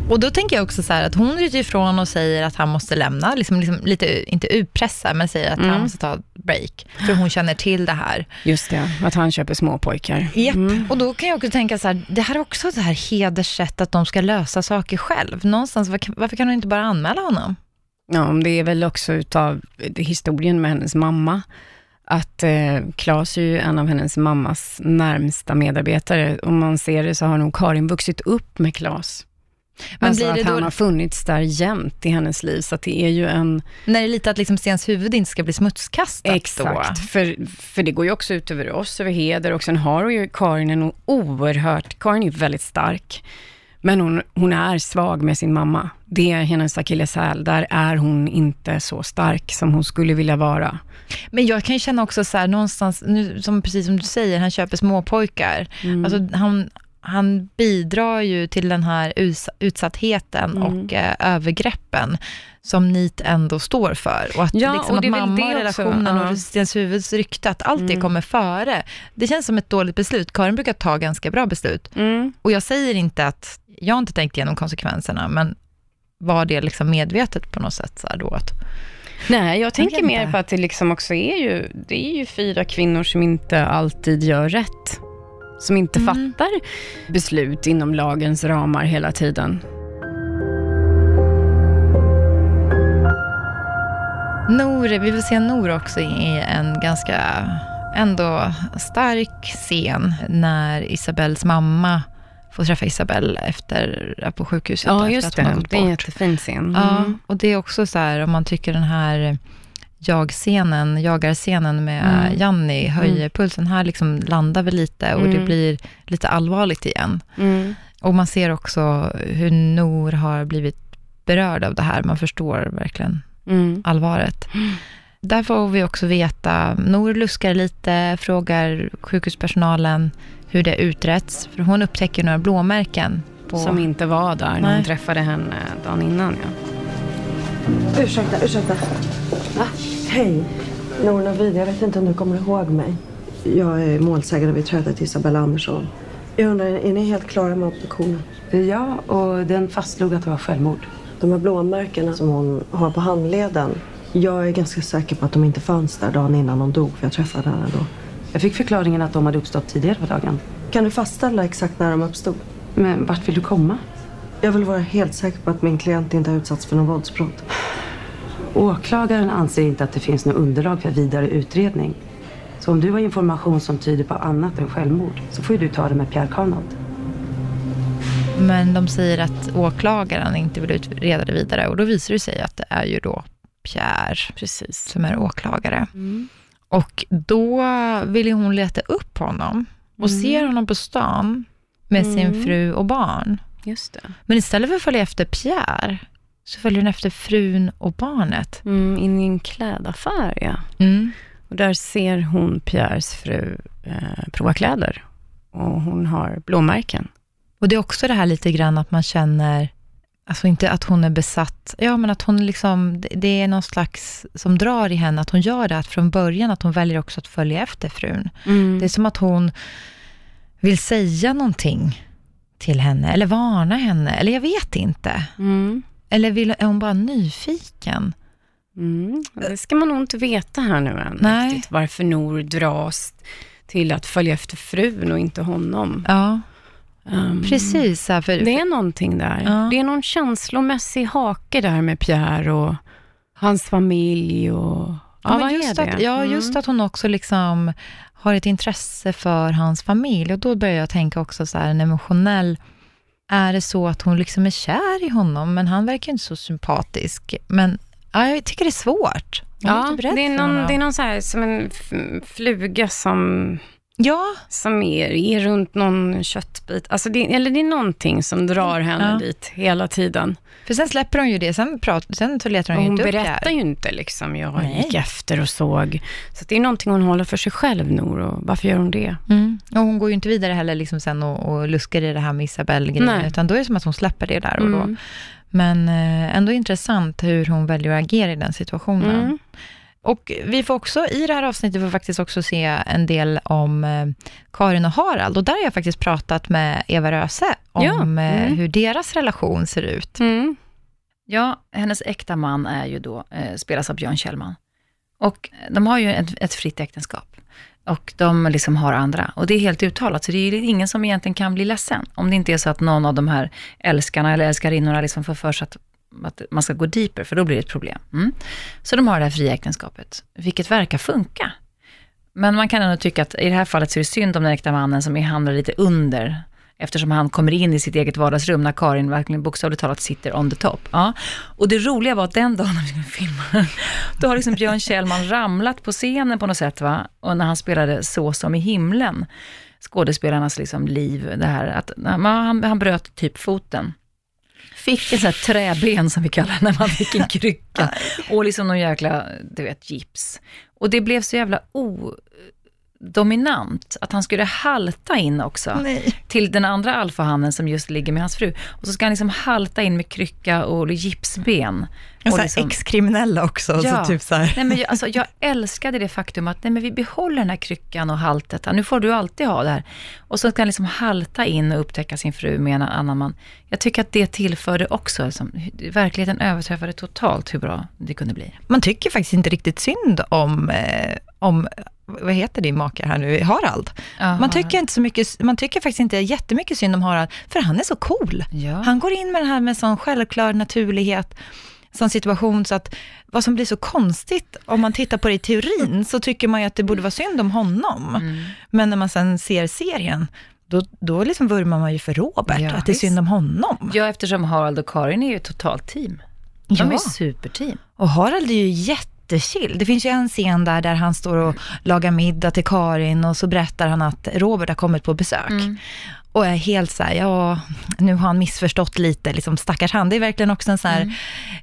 Och då tänker jag också så här att hon ryter ifrån och säger att han måste lämna, liksom, liksom lite, inte utpressa, men säger att Mm. han måste ta break. För hon känner till det här. Just det, att han köper småpojkar. Japp, Mm. och då kan jag också tänka så här, det här är också det här hederssätt att de ska lösa saker själv. Någonstans, var- varför kan hon inte bara anmäla honom? Ja, det är väl också utav historien med hennes mamma, att eh, Claes är ju en av hennes mammas närmsta medarbetare. Om man ser det så har nog Karin vuxit upp med Claes. Men alltså att då- han har funnits där jämt i hennes liv, så att det är ju en... När det är lite att liksom Stens huvud inte ska bli smutskastat Exakt, då. för, för det går ju också ut över oss, över heder och sen har ju Karin en oerhört, Karin är ju väldigt stark, men hon, hon är svag med sin mamma. Det är hennes akilleshäl, där är hon inte så stark som hon skulle vilja vara. Men jag kan ju känna också så här, någonstans, nu, som, precis som du säger, han köper småpojkar. Mm. Alltså, han, han bidrar ju till den här utsattheten Mm. och eh, övergreppen som NIT ändå står för. Och att, Ja, liksom, och att det mamma det och också, relationen ja. och Stens huvuds rykte, att allt det Mm. kommer före. Det känns som ett dåligt beslut. Karin brukar ta ganska bra beslut. Mm. Och jag säger inte att, jag har inte tänkt igenom konsekvenserna, men var det liksom medvetet på något sätt så då? Att, Nej, jag tänker mer på att det liksom också är ju, det är ju fyra kvinnor som inte alltid gör rätt. Som inte Mm. fattar beslut inom lagens ramar hela tiden. Nor, vi vill se Nor också i en ganska ändå stark scen när Isabells mamma får träffa Isabel efter, på sjukhuset. Ja, just det. Det är en jättefin scen. Ja, Mm. och det är också så här, om man tycker den här jag-scenen, jagarscenen med Mm. Janni höjer Mm. pulsen. Här liksom landar vi lite och det Mm. blir lite allvarligt igen. Mm. Och man ser också hur Nor har blivit berörd av det här. Man förstår verkligen Mm. allvaret. Där får vi också veta, Nor luskar lite, frågar sjukhuspersonalen hur det utretts. För hon upptäcker några blåmärken. På... Som inte var där när Nej. hon träffade henne dagen innan. Ja. Ursäkta, ursäkta. Va? Hej. Nour Navid, jag vet inte om du kommer ihåg mig. Jag är målsägande vid trädet Isabella Andersson. Jag undrar, är ni helt klara med obduktionen? Ja, och den fastslog att det var självmord. De här blåmärkena som hon har på handleden. Jag är ganska säker på att de inte fanns där dagen innan hon dog, för jag träffade henne då. Jag fick förklaringen att de hade uppstått tidigare på dagen. Kan du fastställa exakt när de uppstod? Men vart vill du komma? Jag vill vara helt säker på att min klient inte har utsatts för någon våldsbrott. Åklagaren anser inte att det finns något underlag för vidare utredning. Så om du har information som tyder på annat än självmord så får ju du ta det med Pierre Carnot. Men de säger att åklagaren inte vill utreda det vidare. Och då visar det sig att det är ju då Pierre Precis. som är åklagare. Och då vill hon leta upp honom och Mm. ser honom på stan med sin Mm. fru och barn. Just det. Men istället för att följa efter Pierre så följer hon efter frun och barnet. Mm, in i en klädaffär, ja. Mm. Och där ser hon Pierres fru eh, prova kläder. Och hon har blåmärken. Och det är också det här lite grann att man känner, alltså inte att hon är besatt, ja men att hon liksom, det- det är någon slags som drar i henne, att hon gör det, att från början att hon väljer också att följa efter frun. Mm. Det är som att hon vill säga någonting till henne, eller varna henne, eller jag vet inte. Mm. Eller vill, är hon bara nyfiken? Mm. Det ska man nog inte veta här nu än. Nej. Riktigt, varför Nor dras till att följa efter frun och inte honom. Ja, Um, precis. För, Det är någonting där. Ja. Det är någon känslomässig hake där med Pierre och hans familj och... Ja, Ja, just? Att, ja, Mm. just att hon också liksom har ett intresse för hans familj. Och då börjar jag tänka också så här, en emotionell... Är det så att hon liksom är kär i honom, men han verkar inte så sympatisk. Men ja, jag tycker det är svårt. Jag är Ja, det är någon, det är någon så här, som en fluga som Ja. Som är, är runt någon köttbit. Alltså det, eller det är någonting som drar henne Ja. dit hela tiden. För sen släpper hon ju det, sen, prat, sen så letar hon Och ju hon inte upp det berättar här. ju inte liksom, jag Nej. gick efter och såg. Så det är någonting hon håller för sig själv, Nor. Och varför gör hon det? Mm. Och hon går ju inte vidare heller liksom sen och, och luskar i det här med Isabelle-grejen, utan då är det som att hon släpper det där och då. Mm. Men eh, ändå intressant hur hon väljer att agera i den situationen. Mm. Och vi får också, i det här avsnittet, får faktiskt också se en del om eh, Karin och Harald. Och där har jag faktiskt pratat med Eva Röse om Ja. eh, Mm. hur deras relation ser ut. Ja, hennes äkta man är ju då, eh, spelas av Björn Kjellman. Och de har ju ett, ett fritt äktenskap. Och de liksom har andra. Och det är helt uttalat, så det är ju ingen som egentligen kan bli ledsen. Om det inte är så att någon av de här älskarna eller älskarinnorna liksom får för sig att, att man ska gå deeper, för då blir det ett problem. Mm. Så de har det här fria äktenskapet, vilket verkar funka. Men man kan ändå tycka att i det här fallet så är det synd om den äkta mannen som hamnar lite under, eftersom han kommer in i sitt eget vardagsrum när Karin verkligen bokstavligt talat sitter on the top. Ja. Och det roliga var att den dagen när vi skulle filma, då har liksom Björn Kjellman ramlat på scenen på något sätt, va? och när han spelade Så som i himlen, skådespelarnas liksom liv, det här att han, han bröt typ foten. Fick en sån här träben som vi kallar när man fick en krycka. Och liksom någon jäkla, du vet, gips. Och det blev så jävla odominant, att han skulle halta in också. Nej. Till den andra alfahannen som just ligger med hans fru. Och så ska han liksom halta in med krycka och gipsben. En Och liksom- ex-kriminella också, så typ så här. Nej, men jag, alltså, jag älskade det faktum att nej, men vi behåller den här kryckan och haltet. Nu får du alltid ha det här. Och så ska han liksom halta in och upptäcka sin fru med en annan man. Jag tycker att det tillförde också, liksom, verkligheten överträffade totalt hur bra det kunde bli. Man tycker faktiskt inte riktigt synd om, eh, om vad heter din make här nu, Harald. Ja, man, tycker inte så mycket, man tycker faktiskt inte jättemycket synd om Harald, för han är så cool. Ja. Han går in med det här med sån självklar naturlighet, sån situation, så att vad som blir så konstigt, om man tittar på det i teorin, så tycker man ju att det borde vara synd om honom. Mm. Men när man sen ser serien, då, då liksom vurmar man ju för Robert, Ja, att det är synd om honom. Ja, eftersom Harald och Karin är ju ett totalt team. De Ja. är superteam. Och Harald är ju jättechill. Det finns ju en scen där, där han står och lagar middag till Karin och så berättar han att Robert har kommit på besök. Och är helt så här, ja, nu har han missförstått lite, liksom stackars han. Det är verkligen också en så här,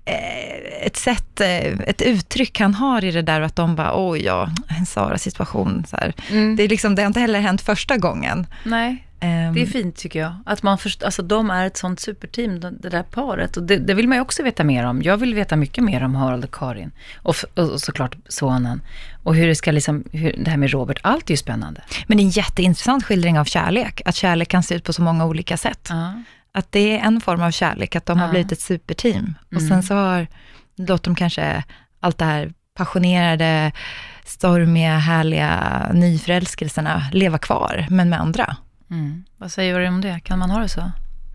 eh, ett sätt, eh, ett uttryck han har i det där, att de bara, oj ja, en Sara-situation. Här. Det, är liksom, det har inte heller hänt första gången. Nej, det är fint tycker jag. Att man först, alltså, de är ett sånt superteam, det där paret. Och det, det vill man ju också veta mer om. Jag vill veta mycket mer om Harald och Karin. Och, och, såklart sonen. Och hur det ska liksom, hur, det här med Robert, allt är ju spännande. Men det är en jätteintressant skildring av kärlek, att kärlek kan se ut på så många olika sätt. Att det är en form av kärlek, att de har Ja. blivit ett superteam. Och Mm. sen så har, låter de kanske allt det här passionerade, stormiga, härliga nyförälskelserna leva kvar, men med andra. Mm. Vad säger du om det? Kan man ha det så?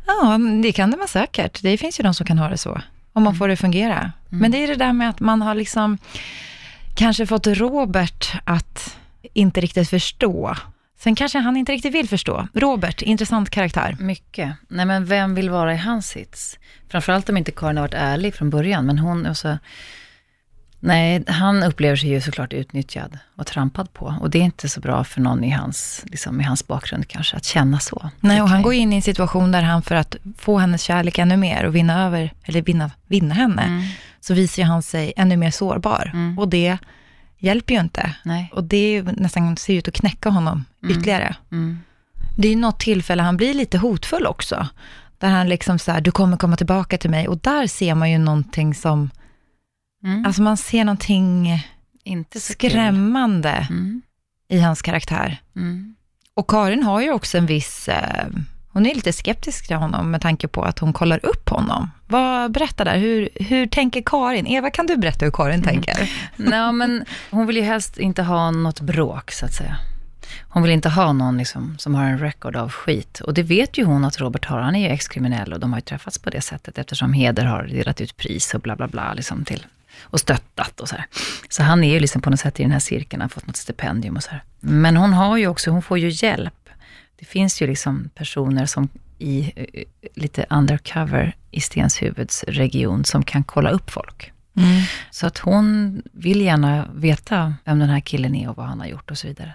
Ja, det kan det vara säkert. Det finns ju de som kan ha det så, om man får det fungera. Men det är det där med att man har liksom kanske fått Robert att inte riktigt förstå. Sen kanske han inte riktigt vill förstå. Robert, intressant karaktär. Mycket. Nej men vem vill vara i hans sits? Framförallt om inte Karin har varit ärlig från början, men hon, alltså, nej, han upplever sig ju såklart utnyttjad och trampad på. Och det är inte så bra för någon i hans, liksom, i hans bakgrund kanske, att känna så. Nej, och han går in i en situation där han för att få hennes kärlek ännu mer och vinna över, eller vinna, vinna henne, så visar han sig ännu mer sårbar. Och det hjälper ju inte. Nej. Och det är ju nästan ser ut att knäcka honom ytterligare. Mm. Det är ju något tillfälle han blir lite hotfull också. Där han liksom så här, du kommer komma tillbaka till mig. Och där ser man ju någonting som, alltså man ser någonting Mm. Inte skrämmande i hans karaktär. Mm. Och Karin har ju också en viss, eh, hon är lite skeptisk till honom med tanke på att hon kollar upp honom. Vad, berätta där, hur, hur tänker Karin? Eva, kan du berätta hur Karin tänker? Nej, men hon vill ju helst inte ha något bråk, så att säga. Hon vill inte ha någon liksom, som har en record av skit. Och det vet ju hon att Robert har. Han är ju ex-kriminell och de har ju träffats på det sättet eftersom Heder har delat ut pris och bla bla bla liksom till, och stöttat och så här. Så han är ju liksom på något sätt i den här cirkeln, har fått något stipendium och så här. Men hon har ju också, hon får ju hjälp. Det finns ju liksom personer som i eh, lite undercover i Stenshuvuds region som kan kolla upp folk. Mm. Så att hon vill gärna veta vem den här killen är och vad han har gjort och så vidare.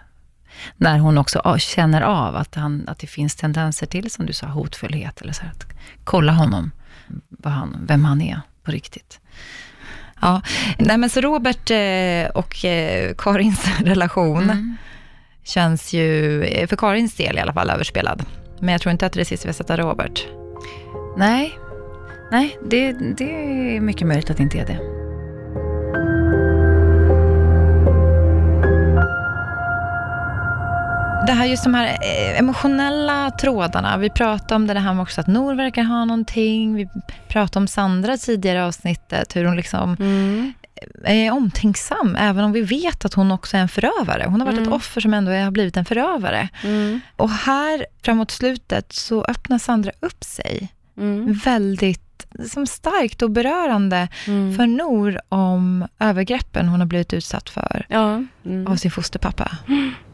När hon också a- känner av att, han, att det finns tendenser till, som du sa, hotfullhet. Eller så här, att kolla honom, vad han, vem han är på riktigt. Ja, nej men så Robert eh, och eh, Karins relation Mm. känns ju, eh, för Karins del i alla fall, överspelad. Men jag tror inte att det är sist vi har sett Robert. Nej, nej det, det är mycket möjligt att det inte är det. Det här, just de här eh, emotionella trådarna. Vi pratade om det här med också att Nor verkar ha någonting. Vi pratade om Sandra tidigare i avsnittet, hur hon liksom är omtänksam, även om vi vet att hon också är en förövare. Hon har varit ett offer som ändå har blivit en förövare. Och här, framåt slutet, så öppnar Sandra upp sig. Väldigt som starkt och berörande för Nor om övergreppen hon har blivit utsatt för av sin fosterpappa.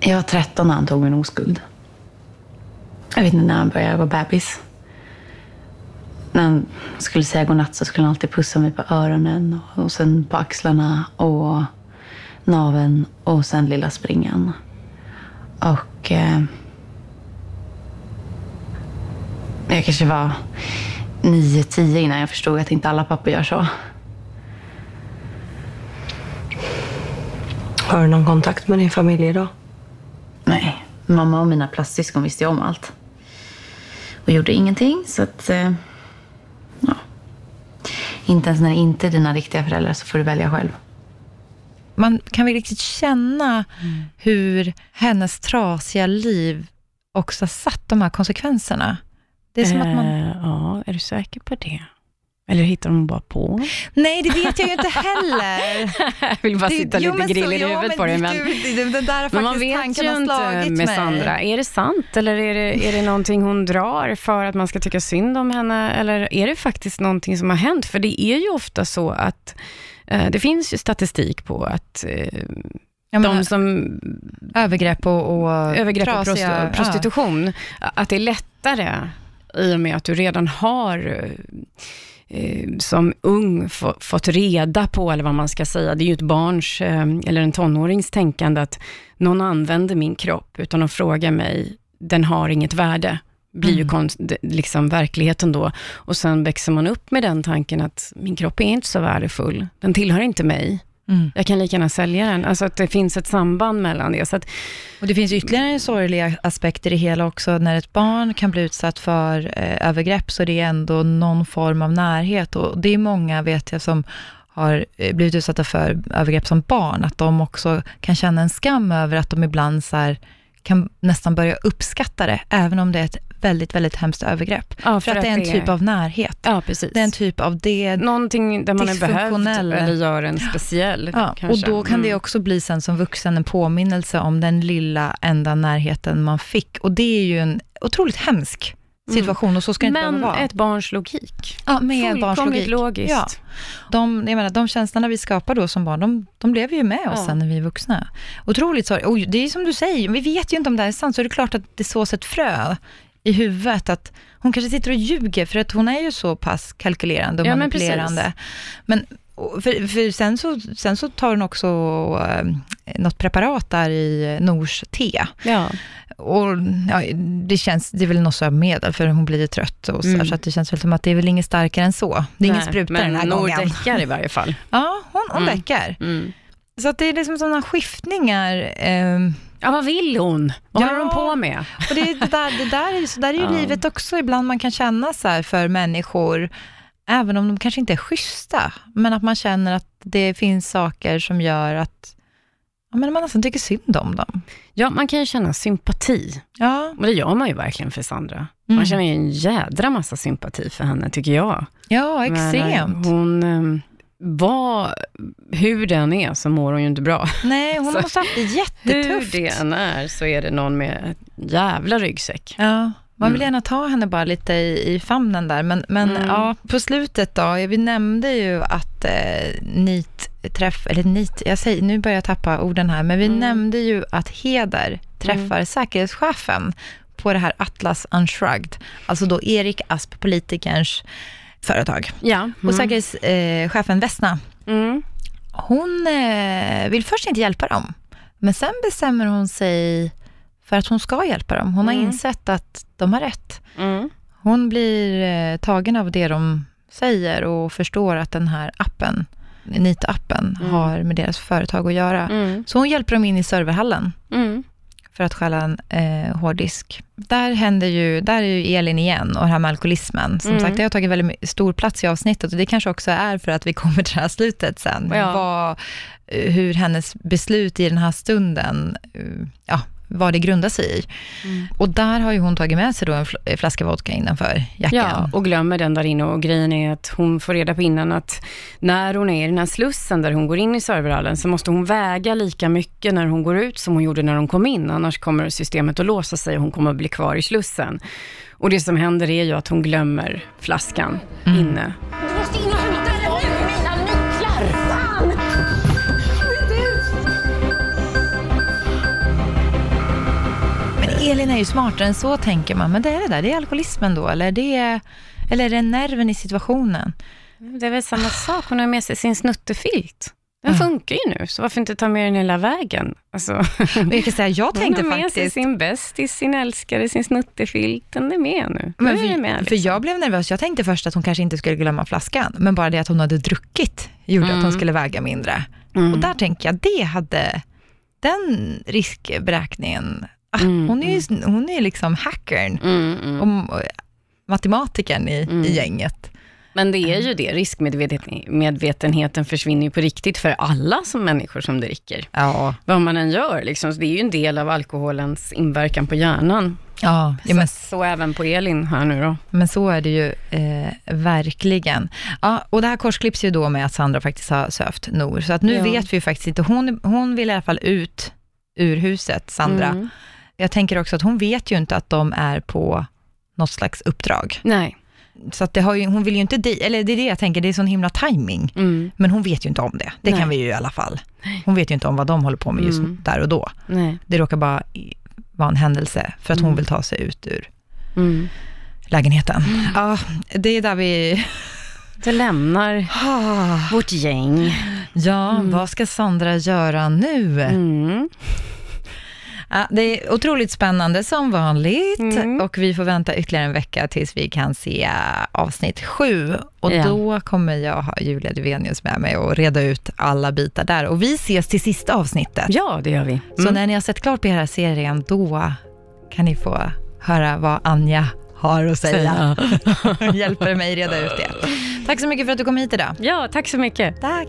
Jag var 13 när han tog min oskuld. Jag vet inte när han började, jag var bebis. När han skulle säga godnatt så skulle han alltid pussa mig på öronen och, sen på axlarna och naven och sen lilla springan. Och eh, jag kanske var 9-10 innan jag förstod att inte alla pappor gör så. Har du någon kontakt med din familj idag? Nej, mamma och mina plastsyskon visste ju om allt. Och gjorde ingenting, så att... Eh, ja. Inte ens när det inte är dina riktiga föräldrar så får du välja själv. Man kan väl riktigt känna hur hennes trasiga liv också har satt de här konsekvenserna. Det är som att man... Eh, ja, är du säker på det? Eller hittar de bara på? Nej, det vet jag ju inte heller. jag vill bara Det- sitta jo, lite så- grill i ja, huvudet men på dig. Men, det- det där men man vet ju inte med mig. Sandra. Är det sant eller är det, är det någonting hon drar för att man ska tycka synd om henne? Eller är det faktiskt någonting som har hänt? För det är ju ofta så att eh, det finns ju statistik på att eh, de som övergrepp och, och övergrepp och prosti- ja. prostitution, att det är lättare i och med att du redan har eh, som ung få, fått reda på, eller vad man ska säga, det är ju ett barns eh, eller en tonårings tänkande att någon använder min kropp utan att fråga mig, den har inget värde blir ju Mm. konst, liksom verkligheten då. Och sen växer man upp med den tanken att min kropp är inte så värdefull, den tillhör inte mig. Mm. Jag kan lika gärna sälja den. Alltså att det finns ett samband mellan det. Så att, Och det finns ytterligare en sorglig aspekt i det hela också. När ett barn kan bli utsatt för eh, övergrepp så är det ändå någon form av närhet. Och det är många, vet jag, som har eh, blivit utsatta för övergrepp som barn, att de också kan känna en skam över att de ibland så här, kan nästan börja uppskatta det, även om det är ett väldigt, väldigt hemskt övergrepp. Ja, för, att det är en typ av närhet. Ja, precis. Det är en typ av det. Någonting där man är behövd eller gör en speciell. Ja, och kanske. då kan det Mm. också bli sen som vuxen en påminnelse om den lilla enda närheten man fick. Och det är ju en otroligt hemsk situation och så ska det inte Mm. Men behöva vara. ett barns logik. Ja, med barns logik. logiskt. Ja. De, jag menar, de känslorna vi skapar då som barn, de, de lever ju med oss Ja. sen när vi är vuxna. Otroligt sorgligt. Och det är som du säger, vi vet ju inte om det här är sant, så är det klart att det sås ett frö i huvudet, att hon kanske sitter och ljuger, för att hon är ju så pass kalkylerande och Ja, men manipulerande. precis. Men, för, för sen, så, sen så tar hon också eh, något preparat där i Nors te. Ja. Och ja, det känns, det är väl något sömnmedel, för hon blir trött och så, Mm. så att det känns väl som att det är väl inget starkare än så. Det är ingen Nej, spruta men den här Nor gången. däckar i varje fall. Ja, hon, hon Mm. däckar. Mm. Så att det är liksom sådana skiftningar. ehm, Ja, vad vill hon? Vad Ja. håller hon på med? och det, det, där, det där är, så där är ju Ja. livet också. Ibland man kan känna så här för människor, även om de kanske inte är schyssta, men att man känner att det finns saker som gör att ja, men man nästan tycker synd om dem. Ja, man kan ju känna sympati. Ja. Och det gör man ju verkligen för Sandra. Mm. Man känner ju en jädra massa sympati för henne, tycker jag. Ja, Men, extremt. Hon var, hur den är, så mår hon ju inte bra. Nej, hon Så måste ha haft det Hur jättetufft. det än är, så är det någon med jävla ryggsäck. Ja, man vill Mm. gärna ta henne bara lite i, i famnen där, men, men Mm. ja, på slutet då, vi nämnde ju att eh, NIT träff, eller NIT, jag säger, nu börjar jag tappa orden här, men vi Mm. nämnde ju att Heder träffar säkerhetschefen på det här Atlas Unshrugged, alltså då Erik Asp, politikerns företag. Ja. Och Mm. säkerhetschefen Vesna, Mm. hon eh, vill först inte hjälpa dem. Men sen bestämmer hon sig för att hon ska hjälpa dem. Hon har Mm. insett att de har rätt. Mm. Hon blir eh, tagen av det de säger och förstår att den här appen, NIT-appen, Mm. har med deras företag att göra. Så hon hjälper dem in i serverhallen Mm. För att stjäla en eh, hårddisk. Där händer ju, där är ju Elin igen och det här med alkoholismen. Som Mm. sagt, det har tagit väldigt stor plats i avsnittet och det kanske också är för att vi kommer till det här slutet sen. Ja. Vad, eh, hur hennes beslut i den här stunden, eh, ja, vad det grundar sig i. Mm. Och där har ju hon tagit med sig då en fl- flaska vodka innanför jackan. Ja, och glömmer den där inne. Och grejen är att hon får reda på innan att när hon är i den här slussen där hon går in i serverhallen, så måste hon väga lika mycket när hon går ut som hon gjorde när hon kom in. Annars kommer systemet att låsa sig och hon kommer att bli kvar i slussen. Och det som händer är ju att hon glömmer flaskan inne. Elin är ju smartare än så, tänker man. Men det är det där, det är alkoholismen då, eller det är, eller är det nerven i situationen? Det är väl samma sak, hon har med sig sin snuttefilt. Den funkar ju nu, så varför inte ta med den hela vägen? Alltså, Men jag kan säga, jag tänkte hon har med sig faktiskt... sin bästis, sin älskare, sin snuttefilt. Den är med nu. Men för, med, för liksom. jag blev nervös. Jag tänkte först att hon kanske inte skulle glömma flaskan, men bara det att hon hade druckit gjorde att hon Mm. skulle väga mindre. Mm. Och där tänker jag, det hade, den riskberäkningen, Mm, hon är ju hon är liksom hackern och, och matematikern i, i gänget. Men det är ju det, riskmedvetenheten försvinner ju på riktigt för alla som människor som dricker. Ja. Vad man än gör, liksom. Det är ju en del av alkoholens inverkan på hjärnan. Ja, ja, så, men- så även på Elin här nu då. Men så är det ju eh, verkligen. Ja, och det här korsklipps ju då med att Sandra faktiskt har sövt Nor. Så att nu Ja. vet vi ju faktiskt inte. Hon, hon vill i alla fall ut ur huset, Sandra. Mm. Jag tänker också att hon vet ju inte att de är på något slags uppdrag. Nej. Så att det har ju, hon vill ju inte dit, eller det är det jag tänker, det är sån himla timing. Men hon vet ju inte om det. Det Nej. kan vi ju i alla fall. Hon vet ju inte om vad de håller på med just Mm. där och då. Nej. Det råkar bara vara en händelse för att hon Mm. vill ta sig ut ur Mm. lägenheten. Ja, det är där vi... Det lämnar vårt gäng. Ja, Mm. vad ska Sandra göra nu? Ja, det är otroligt spännande som vanligt Mm. och vi får vänta ytterligare en vecka tills vi kan se avsnitt sju. Och Ja. då kommer jag ha Julia Duvenius med mig och reda ut alla bitar där. Och vi ses till sista avsnittet. Ja, det gör vi. Så Mm. när ni har sett klart på hela serien, då kan ni få höra vad Anja har att säga. Hjälper mig reda ut det. Tack så mycket för att du kom hit idag. Ja, tack så mycket. Tack.